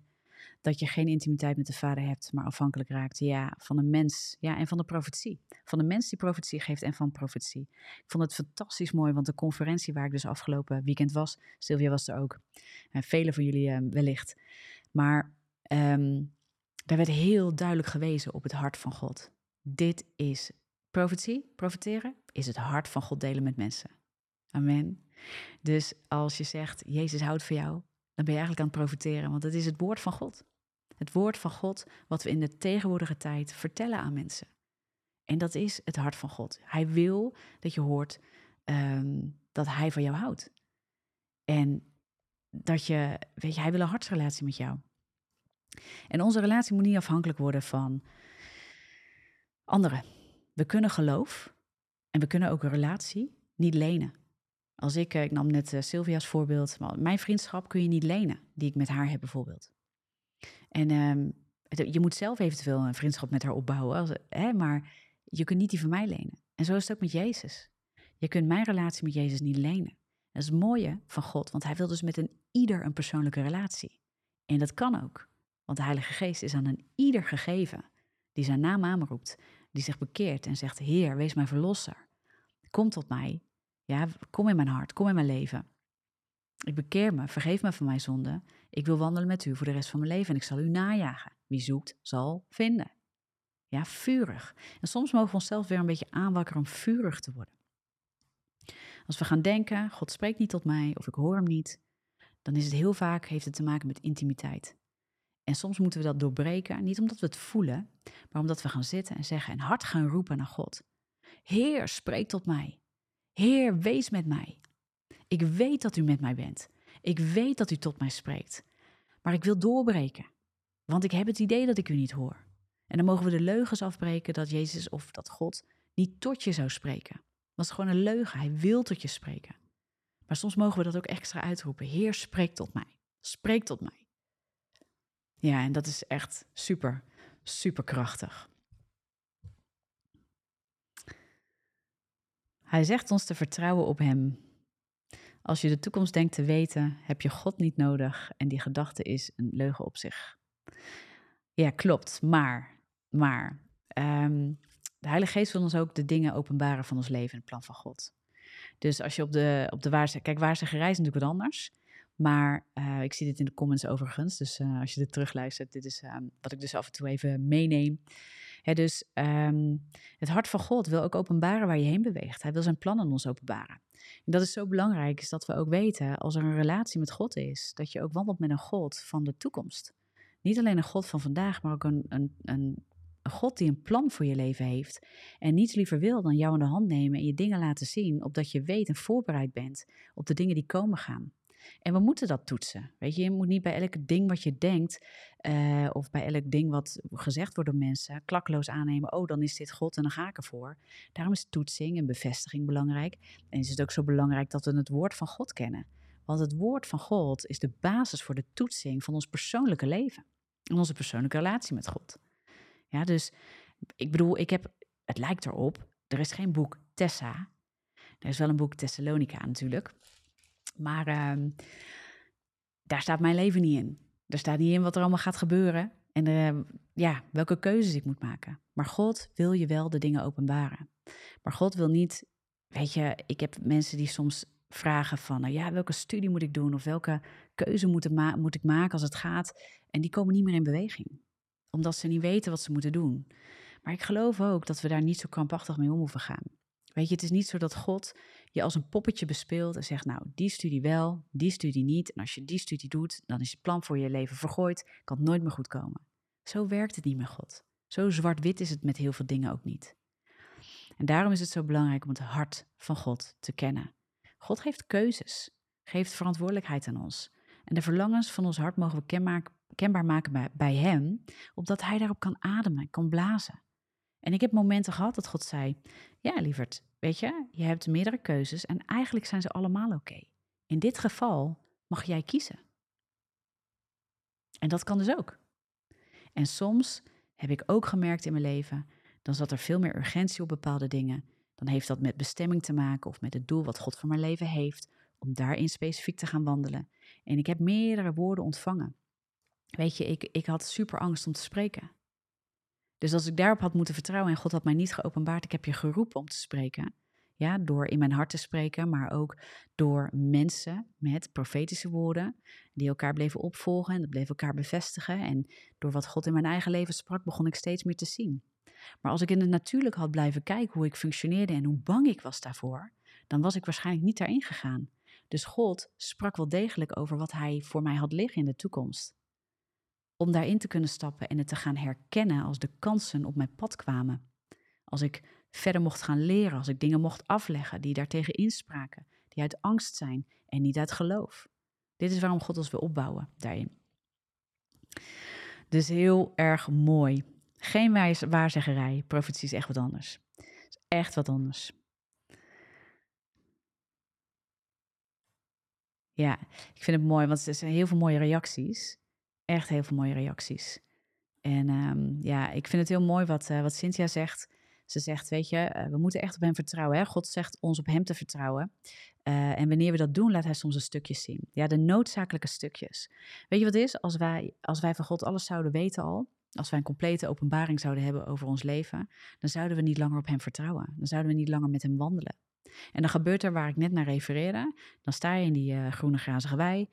dat je geen intimiteit met de Vader hebt, maar afhankelijk raakt ja, van een mens ja, en van de profetie. Van de mens die profetie geeft en van profetie. Ik vond het fantastisch mooi, want de conferentie waar ik dus afgelopen weekend was, Sylvia was er ook, en velen van jullie uh, wellicht. Maar um, daar werd heel duidelijk gewezen op het hart van God. Dit is profetie, profeteren, is het hart van God delen met mensen. Amen. Dus als je zegt, Jezus houdt van jou, dan ben je eigenlijk aan het profiteren, want het is het woord van God. Het woord van God wat we in de tegenwoordige tijd vertellen aan mensen. En dat is het hart van God. Hij wil dat je hoort um, dat hij van jou houdt. En dat je, weet je, hij wil een hartsrelatie met jou. En onze relatie moet niet afhankelijk worden van anderen. We kunnen geloof en we kunnen ook een relatie niet lenen. Als ik, eh, ik nam net uh, Sylvia's voorbeeld, maar mijn vriendschap kun je niet lenen, die ik met haar heb bijvoorbeeld. En um, je moet zelf eventueel een vriendschap met haar opbouwen, hè, maar je kunt niet die van mij lenen. En zo is het ook met Jezus. Je kunt mijn relatie met Jezus niet lenen. Dat is het mooie van God, want hij wil dus met een ieder een persoonlijke relatie. En dat kan ook. Want de Heilige Geest is aan een ieder gegeven die zijn naam aanroept, die zich bekeert en zegt: Heer, wees mijn verlosser. Kom tot mij. Ja, kom in mijn hart, kom in mijn leven. Ik bekeer me, vergeef me van mijn zonde. Ik wil wandelen met u voor de rest van mijn leven en ik zal u najagen. Wie zoekt, zal vinden. Ja, vurig. En soms mogen we onszelf weer een beetje aanwakkeren om vurig te worden. Als we gaan denken, God spreekt niet tot mij of ik hoor hem niet, dan is het heel vaak, heeft het te maken met intimiteit. En soms moeten we dat doorbreken, niet omdat we het voelen, maar omdat we gaan zitten en zeggen en hard gaan roepen naar God. Heer, spreek tot mij. Heer, wees met mij. Ik weet dat u met mij bent. Ik weet dat u tot mij spreekt. Maar ik wil doorbreken, want ik heb het idee dat ik u niet hoor. En dan mogen we de leugens afbreken dat Jezus of dat God niet tot je zou spreken. Dat is gewoon een leugen. Hij wil tot je spreken. Maar soms mogen we dat ook extra uitroepen. Heer, spreek tot mij. Spreek tot mij. Ja, en dat is echt super, super krachtig. Hij zegt ons te vertrouwen op Hem. Als je de toekomst denkt te weten, heb je God niet nodig en die gedachte is een leugen op zich. Ja, klopt. Maar, maar, ehm, de Heilige Geest wil ons ook de dingen openbaren van ons leven en het plan van God. Dus als je op de, op de waarzeg... Kijk, waarzeggerij is natuurlijk wat anders. Maar uh, ik zie dit in de comments overigens. Dus uh, als je dit terugluistert, dit is uh, wat ik dus af en toe even meeneem. Dus um, het hart van God wil ook openbaren waar je heen beweegt. Hij wil zijn plannen ons openbaren. En dat is zo belangrijk, is dat we ook weten, als er een relatie met God is, dat je ook wandelt met een God van de toekomst. Niet alleen een God van vandaag, maar ook een, een, een God die een plan voor je leven heeft en niets liever wil dan jou in de hand nemen en je dingen laten zien, opdat je weet en voorbereid bent op de dingen die komen gaan. En we moeten dat toetsen. Weet je, je moet niet bij elk ding wat je denkt, uh, of bij elk ding wat gezegd wordt door mensen, klakloos aannemen. Oh, dan is dit God en dan ga ik ervoor. Daarom is toetsing en bevestiging belangrijk. En is het ook zo belangrijk dat we het woord van God kennen. Want het woord van God is de basis voor de toetsing van ons persoonlijke leven. En onze persoonlijke relatie met God. Ja, dus ik bedoel, ik heb, het lijkt erop, er is geen boek Tessa. Er is wel een boek Thessalonica natuurlijk. Maar uh, daar staat mijn leven niet in. Er staat niet in wat er allemaal gaat gebeuren. En uh, ja, welke keuzes ik moet maken. Maar God wil je wel de dingen openbaren. Maar God wil niet, weet je, ik heb mensen die soms vragen van, nou ja, welke studie moet ik doen of welke keuze moet, moet ik maken als het gaat. En die komen niet meer in beweging omdat ze niet weten wat ze moeten doen. Maar ik geloof ook dat we daar niet zo krampachtig mee om hoeven gaan. Weet je, het is niet zo dat God je als een poppetje bespeelt en zegt, nou, die studie wel, die studie niet. En als je die studie doet, dan is je plan voor je leven vergooid, kan het nooit meer goed komen. Zo werkt het niet met God. Zo zwart-wit is het met heel veel dingen ook niet. En daarom is het zo belangrijk om het hart van God te kennen. God geeft keuzes, geeft verantwoordelijkheid aan ons. En de verlangens van ons hart mogen we kenbaar maken bij Hem, opdat Hij daarop kan ademen, kan blazen. En ik heb momenten gehad dat God zei: Ja, lieverd, weet je, je hebt meerdere keuzes en eigenlijk zijn ze allemaal oké. In dit geval mag jij kiezen. En dat kan dus ook. En soms heb ik ook gemerkt in mijn leven, dan zat er veel meer urgentie op bepaalde dingen. Dan heeft dat met bestemming te maken of met het doel wat God voor mijn leven heeft, om daarin specifiek te gaan wandelen. En ik heb meerdere woorden ontvangen. Weet je, ik, ik had super angst om te spreken. Dus als ik daarop had moeten vertrouwen en God had mij niet geopenbaard, ik heb je geroepen om te spreken. Ja, door in mijn hart te spreken, maar ook door mensen met profetische woorden die elkaar bleven opvolgen en dat bleef elkaar bevestigen. En door wat God in mijn eigen leven sprak, begon ik steeds meer te zien. Maar als ik in het natuurlijk had blijven kijken hoe ik functioneerde en hoe bang ik was daarvoor, dan was ik waarschijnlijk niet daarin gegaan. Dus God sprak wel degelijk over wat hij voor mij had liggen in de toekomst. Om daarin te kunnen stappen en het te gaan herkennen als de kansen op mijn pad kwamen. Als ik verder mocht gaan leren, als ik dingen mocht afleggen die daartegen inspraken, die uit angst zijn en niet uit geloof. Dit is waarom God ons wil opbouwen daarin. Dus heel erg mooi. Geen waarzeggerij, profetie is echt wat anders. Is echt wat anders. Ja, ik vind het mooi, want er zijn heel veel mooie reacties. Echt heel veel mooie reacties. En um, ja, ik vind het heel mooi wat, uh, wat Cynthia zegt. Ze zegt, weet je, eh, we moeten echt op hem vertrouwen. Hè? God zegt ons op hem te vertrouwen. Eh, en wanneer we dat doen, laat hij soms een stukjes zien. Ja, de noodzakelijke stukjes. Weet je wat is? Als wij, als wij van God alles zouden weten al, als wij een complete openbaring zouden hebben over ons leven, dan zouden we niet langer op hem vertrouwen. Dan zouden we niet langer met hem wandelen. En dan gebeurt er waar ik net naar refereerde. Dan sta je in die groene grazige wei.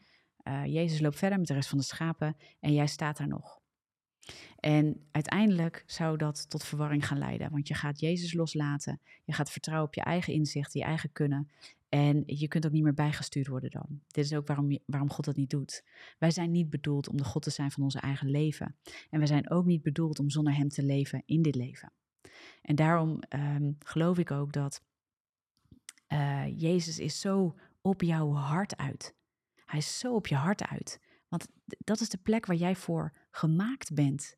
Jezus loopt verder met de rest van de schapen en jij staat daar nog. En uiteindelijk zou dat tot verwarring gaan leiden, want je gaat Jezus loslaten, je gaat vertrouwen op je eigen inzicht, je eigen kunnen. En je kunt ook niet meer bijgestuurd worden dan. Dit is ook waarom, waarom God dat niet doet. Wij zijn niet bedoeld om de God te zijn van onze eigen leven. En wij zijn ook niet bedoeld om zonder Hem te leven in dit leven. En daarom um, geloof ik ook dat uh, Jezus is zo op jouw hart uit. Hij is zo op je hart uit. Want dat is de plek waar jij voor gemaakt bent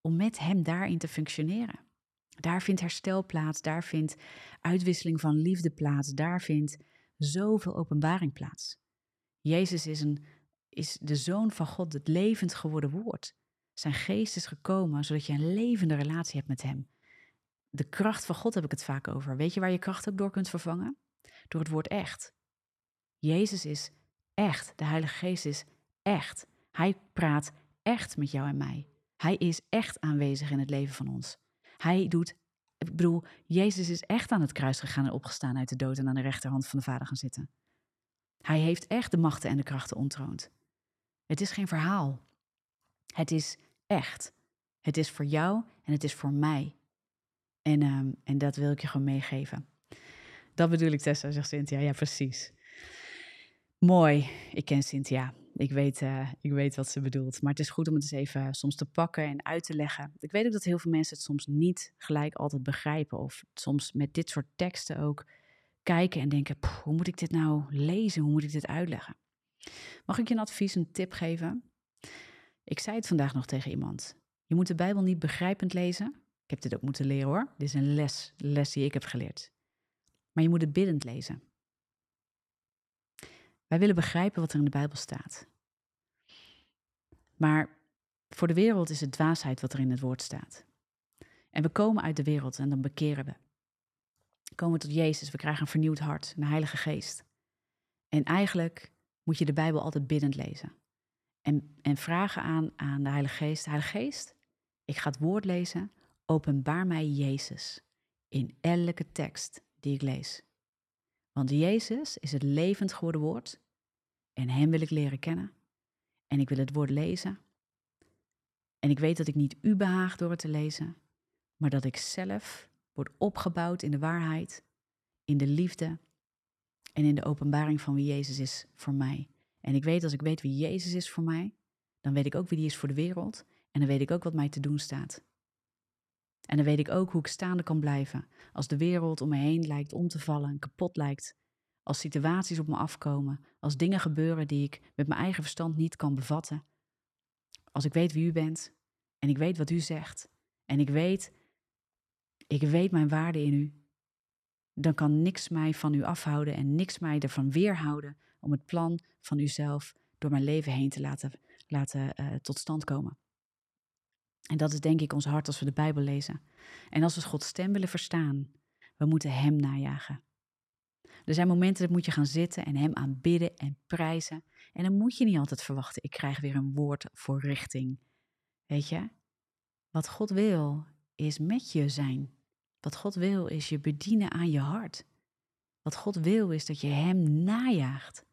om met Hem daarin te functioneren. Daar vindt herstel plaats, daar vindt uitwisseling van liefde plaats, daar vindt zoveel openbaring plaats. Jezus is, een, is de Zoon van God, het levend geworden woord. Zijn geest is gekomen zodat je een levende relatie hebt met Hem. De kracht van God heb ik het vaak over. Weet je waar je kracht ook door kunt vervangen? Door het woord echt. Jezus is echt. De Heilige Geest is echt. Hij praat echt met jou en mij. Hij is echt aanwezig in het leven van ons. Hij doet, ik bedoel, Jezus is echt aan het kruis gegaan en opgestaan uit de dood en aan de rechterhand van de Vader gaan zitten. Hij heeft echt de machten en de krachten ontroond. Het is geen verhaal. Het is echt. Het is voor jou en het is voor mij. En, ehm, en dat wil ik je gewoon meegeven. Dat bedoel ik, Tessa, zegt Cynthia. Ja, precies. Mooi. Ik ken Cynthia. Ik weet, uh, ik weet wat ze bedoelt. Maar het is goed om het eens even soms te pakken en uit te leggen. Ik weet ook dat heel veel mensen het soms niet gelijk altijd begrijpen. Of soms met dit soort teksten ook kijken en denken: hoe moet ik dit nou lezen? Hoe moet ik dit uitleggen? Mag ik je een advies, een tip geven? Ik zei het vandaag nog tegen iemand. Je moet de Bijbel niet begrijpend lezen. Ik heb dit ook moeten leren hoor. Dit is een les, les die ik heb geleerd. Maar je moet het biddend lezen. Wij willen begrijpen wat er in de Bijbel staat. Maar voor de wereld is het dwaasheid wat er in het woord staat. En we komen uit de wereld en dan bekeren we. Komen we tot Jezus, we krijgen een vernieuwd hart, een heilige geest. En eigenlijk moet je de Bijbel altijd biddend lezen. En, en vragen aan, aan de Heilige Geest, Heilige Geest, ik ga het woord lezen, openbaar mij Jezus in elke tekst die ik lees. Want Jezus is het levend geworden woord en Hem wil ik leren kennen. En ik wil het woord lezen. En ik weet dat ik niet u behaag door het te lezen, maar dat ik zelf word opgebouwd in de waarheid, in de liefde en in de openbaring van wie Jezus is voor mij. En ik weet als ik weet wie Jezus is voor mij, dan weet ik ook wie die is voor de wereld en dan weet ik ook wat mij te doen staat. En dan weet ik ook hoe ik staande kan blijven als de wereld om me heen lijkt om te vallen en kapot lijkt. Als situaties op me afkomen, als dingen gebeuren die ik met mijn eigen verstand niet kan bevatten. Als ik weet wie u bent en ik weet wat u zegt en ik weet, ik weet mijn waarde in u, dan kan niks mij van u afhouden en niks mij ervan weerhouden om het plan van uzelf door mijn leven heen te laten, laten uh, tot stand komen. En dat is denk ik ons hart als we de Bijbel lezen. En als we Gods stem willen verstaan, we moeten Hem najagen. Er zijn momenten dat moet je gaan zitten en Hem aanbidden en prijzen. En dan moet je niet altijd verwachten, ik krijg weer een woord voor richting. Weet je? Wat God wil, is met je zijn. Wat God wil, is je bedienen aan je hart. Wat God wil, is dat je Hem najaagt.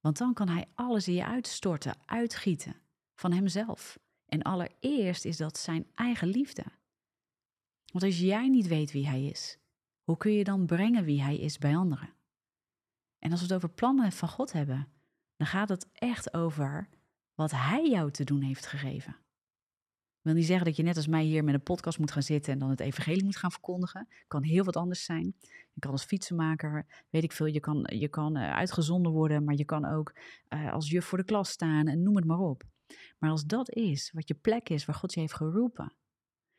Want dan kan Hij alles in je uitstorten, uitgieten van Hemzelf. En allereerst is dat zijn eigen liefde. Want als jij niet weet wie hij is, hoe kun je dan brengen wie hij is bij anderen? En als we het over plannen van God hebben, dan gaat het echt over wat hij jou te doen heeft gegeven. Ik wil niet zeggen dat je net als mij hier met een podcast moet gaan zitten en dan het evangelie moet gaan verkondigen. Het kan heel wat anders zijn. Je kan als fietsenmaker, weet ik veel, je kan, je kan eh, uitgezonden worden, maar je kan ook uh, als juf voor de klas staan en noem het maar op. Maar als dat is wat je plek is waar God je heeft geroepen.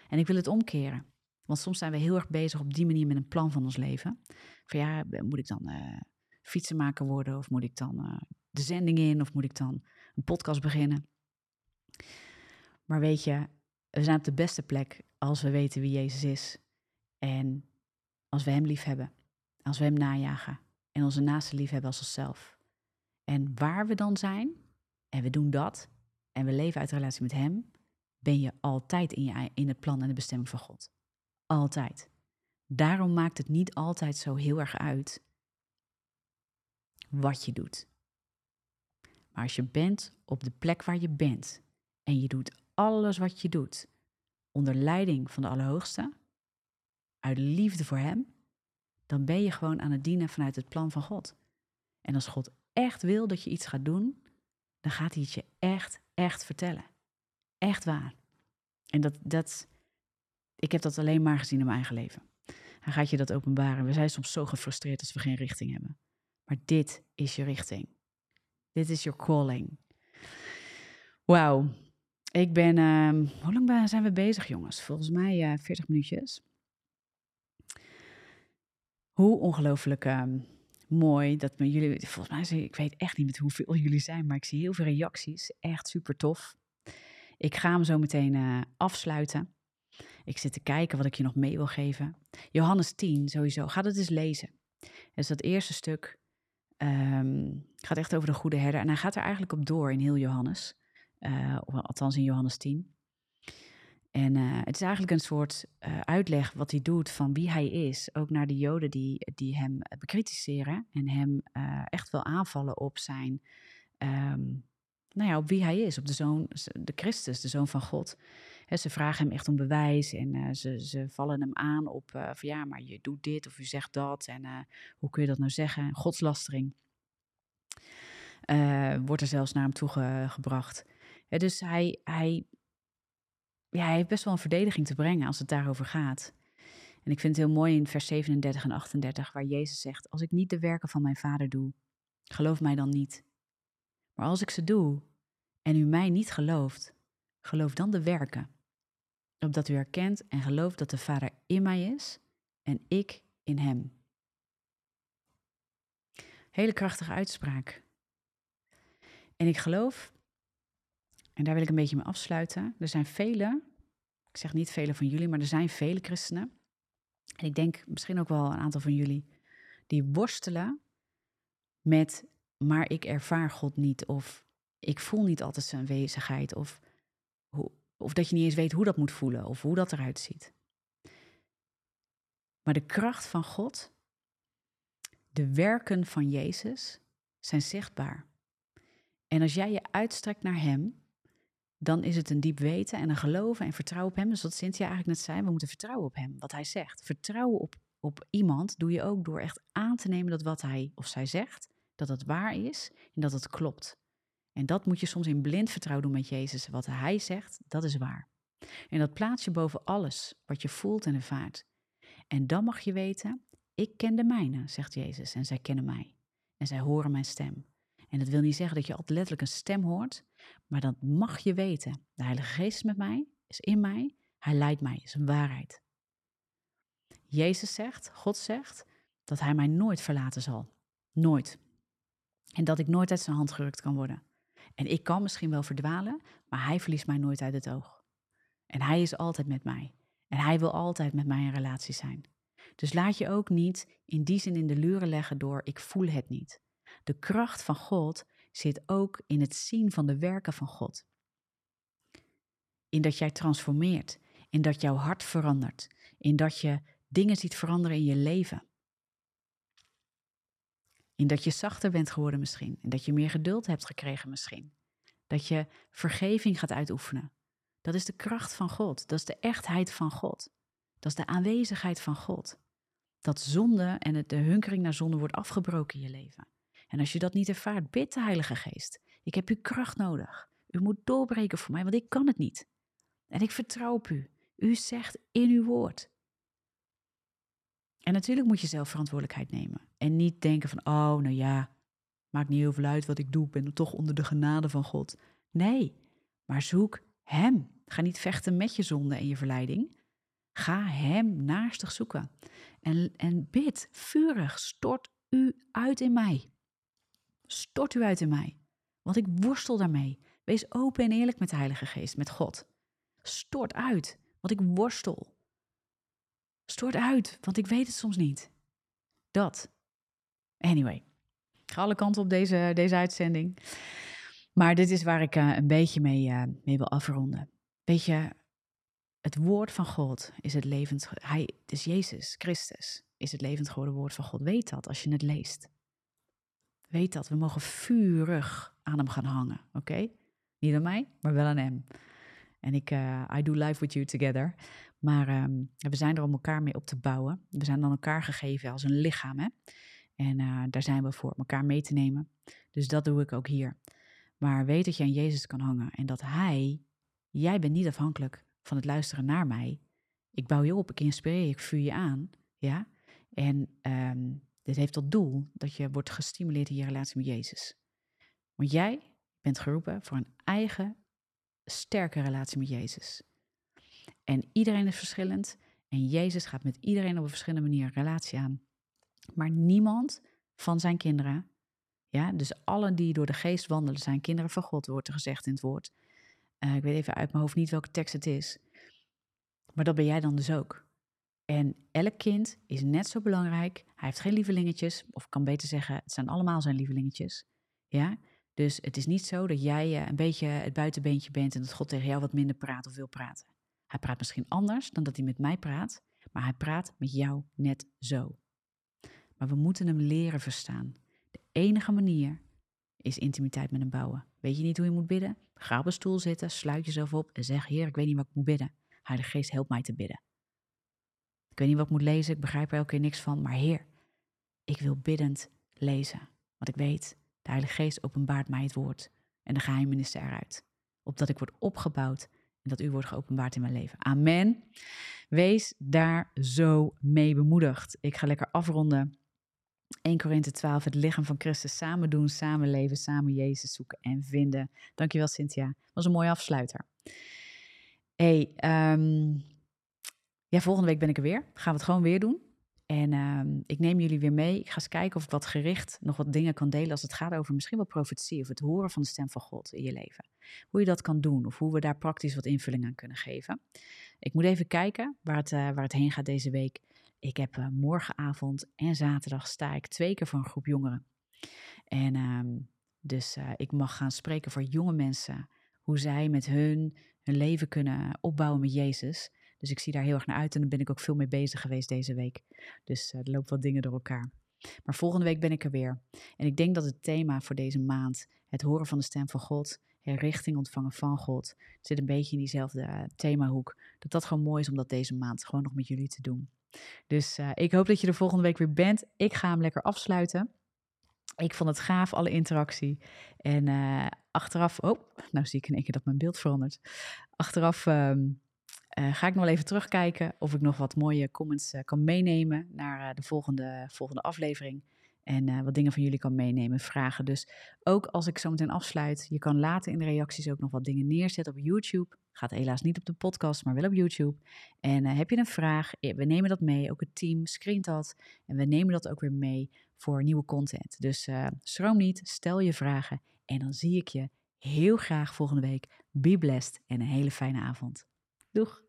En ik wil het omkeren. Want soms zijn we heel erg bezig op die manier met een plan van ons leven. Van ja, moet ik dan uh, fietsenmaker worden? Of moet ik dan uh, de zending in? Of moet ik dan een podcast beginnen? Maar weet je, we zijn op de beste plek als we weten wie Jezus is. En als we Hem lief hebben, als we Hem najagen en onze naaste lief hebben als onszelf. En waar we dan zijn, en we doen dat, en we leven uit de relatie met Hem, ben je altijd in, je, in het plan en de bestemming van God. Altijd. Daarom maakt het niet altijd zo heel erg uit wat je doet. Maar als je bent op de plek waar je bent en je doet alles wat je doet onder leiding van de Allerhoogste, uit liefde voor Hem, dan ben je gewoon aan het dienen vanuit het plan van God. En als God echt wil dat je iets gaat doen, dan gaat hij het je echt, echt vertellen. Echt waar. En dat, dat, ik heb dat alleen maar gezien in mijn eigen leven. Hij gaat je dat openbaren. We zijn soms zo gefrustreerd als we geen richting hebben. Maar dit is je richting. Dit is your calling. Wauw. Ik ben. Uh, hoe lang zijn we bezig, jongens? Volgens mij uh, eh, 40 minuutjes. Hoe ongelooflijk uh, mooi dat me jullie. Volgens mij, ik weet echt niet met hoeveel jullie zijn, maar ik zie heel veel reacties. Echt super tof. Ik ga hem zo meteen uh, afsluiten. Ik zit te kijken wat ik je nog mee wil geven. Johannes 10, sowieso. Ga dat eens lezen. Dus dat eerste stuk um, gaat echt over de goede herder. En hij gaat er eigenlijk op door in heel Johannes. Uh, althans in Johannes 10. En uh, het is eigenlijk een soort uh, uitleg wat hij doet van wie hij is. Ook naar de Joden die, die hem bekritiseren en hem echt wel aanvallen op zijn um, nou ja, op wie hij is, op de zoon, de Christus, de zoon van God. Ze vragen hem echt om bewijs en uh, ze, ze vallen hem aan op uh, van ja, maar je doet dit of je zegt dat en uh, hoe kun je dat nou zeggen? Godslastering wordt er zelfs naar hem toe ge, gebracht. dus hij, hij, ja, hij heeft best wel een verdediging te brengen als het daarover gaat. En ik vind het heel mooi in vers 37 en 38, waar Jezus zegt: Als ik niet de werken van mijn vader doe, geloof mij dan niet. Maar als ik ze doe en u mij niet gelooft, geloof dan de werken. Opdat u erkent en gelooft dat de Vader in mij is en ik in hem. Hele krachtige uitspraak. En ik geloof, en daar wil ik een beetje mee afsluiten. Er zijn vele, ik zeg niet vele van jullie, maar er zijn vele christenen. En ik denk misschien ook wel een aantal van jullie, die worstelen met maar ik ervaar God niet. Of ik voel niet altijd zijn wezigheid. Of, of dat je niet eens weet hoe dat moet voelen of hoe dat eruit ziet. Maar de kracht van God, de werken van Jezus zijn zichtbaar. En als jij je uitstrekt naar Hem, dan is het een diep weten en een geloven en vertrouwen op Hem. Dus wat Cynthia eigenlijk net zei, we moeten vertrouwen op Hem, wat Hij zegt. Vertrouwen op, op iemand doe je ook door echt aan te nemen dat wat Hij of zij zegt, dat het waar is en dat het klopt. En dat moet je soms in blind vertrouwen doen met Jezus. Wat Hij zegt, dat is waar. En dat plaats je boven alles wat je voelt en ervaart. En dan mag je weten, ik ken de mijne, zegt Jezus, en zij kennen mij. En zij horen mijn stem. En dat wil niet zeggen dat je altijd letterlijk een stem hoort, maar dat mag je weten. De Heilige Geest is met mij, is in mij, Hij leidt mij, is een waarheid. Jezus zegt, God zegt, dat Hij mij nooit verlaten zal. Nooit. En dat ik nooit uit zijn hand gerukt kan worden. En ik kan misschien wel verdwalen, maar hij verliest mij nooit uit het oog. En hij is altijd met mij. En hij wil altijd met mij in relatie zijn. Dus laat je ook niet in die zin in de luren leggen door ik voel het niet. De kracht van God zit ook in het zien van de werken van God. In dat jij transformeert, in dat jouw hart verandert, in dat je dingen ziet veranderen in je leven. In dat je zachter bent geworden misschien. En dat je meer geduld hebt gekregen misschien. Dat je vergeving gaat uitoefenen. Dat is de kracht van God. Dat is de echtheid van God. Dat is de aanwezigheid van God. Dat zonde en de hunkering naar zonde wordt afgebroken in je leven. En als je dat niet ervaart, bid de Heilige Geest. Ik heb uw kracht nodig. U moet doorbreken voor mij, want ik kan het niet. En ik vertrouw op u. U zegt in uw woord. En natuurlijk moet je zelf verantwoordelijkheid nemen. En niet denken van, oh, nou ja, maakt niet heel veel uit wat ik doe, ik ben toch onder de genade van God. Nee, maar zoek Hem. Ga niet vechten met je zonde en je verleiding. Ga Hem naastig zoeken. En, en bid vurig, stort u uit in mij. Stort u uit in mij. Want ik worstel daarmee. Wees open en eerlijk met de Heilige Geest, met God. Stort uit, want ik worstel. Stort uit, want ik weet het soms niet. Dat. Anyway, ga alle kanten op deze, deze uitzending. Maar dit is waar ik uh, een beetje mee, uh, mee wil afronden. Weet je, het woord van God is het levend. Hij is Jezus Christus, is het levend geworden woord van God. Weet dat als je het leest. Weet dat we mogen vurig aan hem gaan hangen, oké? Niet aan mij, maar wel aan hem. En ik, uh, I do life with you together. Maar um, we zijn er om elkaar mee op te bouwen. We zijn aan elkaar gegeven als een lichaam, hè? En uh, daar zijn we voor, elkaar mee te nemen. Dus dat doe ik ook hier. Maar weet dat je aan Jezus kan hangen en dat Hij, jij bent niet afhankelijk van het luisteren naar mij. Ik bouw je op, ik inspireer je, ik vuur je aan. Ja? En um, dit heeft tot doel dat je wordt gestimuleerd in je relatie met Jezus. Want jij bent geroepen voor een eigen sterke relatie met Jezus. En iedereen is verschillend en Jezus gaat met iedereen op een verschillende manier een relatie aan. Maar niemand van zijn kinderen, ja, dus allen die door de geest wandelen, zijn kinderen van God, wordt er gezegd in het woord. Uh, ik weet even uit mijn hoofd niet welke tekst het is. Maar dat ben jij dan dus ook. En elk kind is net zo belangrijk. Hij heeft geen lievelingetjes, of ik kan beter zeggen, het zijn allemaal zijn lievelingetjes. Ja? Dus het is niet zo dat jij uh, een beetje het buitenbeentje bent en dat God tegen jou wat minder praat of wil praten. Hij praat misschien anders dan dat hij met mij praat, maar hij praat met jou net zo. Maar we moeten hem leren verstaan. De enige manier is intimiteit met hem bouwen. Weet je niet hoe je moet bidden? Ga op een stoel zitten, sluit jezelf op en zeg: Heer, ik weet niet wat ik moet bidden. Heilige Geest, help mij te bidden. Ik weet niet wat ik moet lezen, ik begrijp er elke keer niks van, maar Heer, ik wil biddend lezen. Want ik weet, de Heilige Geest openbaart mij het woord en de geheimenissen eruit. Opdat ik word opgebouwd dat u wordt geopenbaard in mijn leven. Amen. Wees daar zo mee bemoedigd. Ik ga lekker afronden. 1 Korinthe 12, het lichaam van Christus samen doen, samen leven, samen Jezus zoeken en vinden. Dankjewel Cynthia, was een mooie afsluiter. hey, um, ja, volgende week ben ik er weer. Gaan we het gewoon weer doen. En uh, ik neem jullie weer mee. Ik ga eens kijken of ik wat gericht nog wat dingen kan delen als het gaat over misschien wel profetie of het horen van de stem van God in je leven. Hoe je dat kan doen of hoe we daar praktisch wat invulling aan kunnen geven. Ik moet even kijken waar het, uh, waar het heen gaat deze week. Ik heb uh, morgenavond en zaterdag sta ik twee keer voor een groep jongeren. En uh, dus uh, ik mag gaan spreken voor jonge mensen. Hoe zij met hun hun leven kunnen opbouwen met Jezus. Dus ik zie daar heel erg naar uit en daar ben ik ook veel mee bezig geweest deze week. Dus uh, er lopen wat dingen door elkaar. Maar volgende week ben ik er weer. En ik denk dat het thema voor deze maand, het horen van de stem van God, richting ontvangen van God, zit een beetje in diezelfde uh, themahoek. Dat dat gewoon mooi is om dat deze maand gewoon nog met jullie te doen. Dus uh, ik hoop dat je er volgende week weer bent. Ik ga hem lekker afsluiten. Ik vond het gaaf, alle interactie. En achteraf, oh, nou zie ik in één keer dat mijn beeld verandert. Achteraf um, uh, ga ik nog even terugkijken of ik nog wat mooie comments uh, kan meenemen naar uh, de volgende, volgende aflevering. En wat dingen van jullie kan meenemen, vragen. Dus ook als ik zo meteen afsluit, je kan later in de reacties ook nog wat dingen neerzetten op YouTube. Gaat helaas niet op de podcast, maar wel op YouTube. En heb je een vraag, we nemen dat mee. Ook het team screent dat. En we nemen dat ook weer mee voor nieuwe content. Dus schroom niet, stel je vragen. En dan zie ik je heel graag volgende week. Be blessed en een hele fijne avond. Doeg!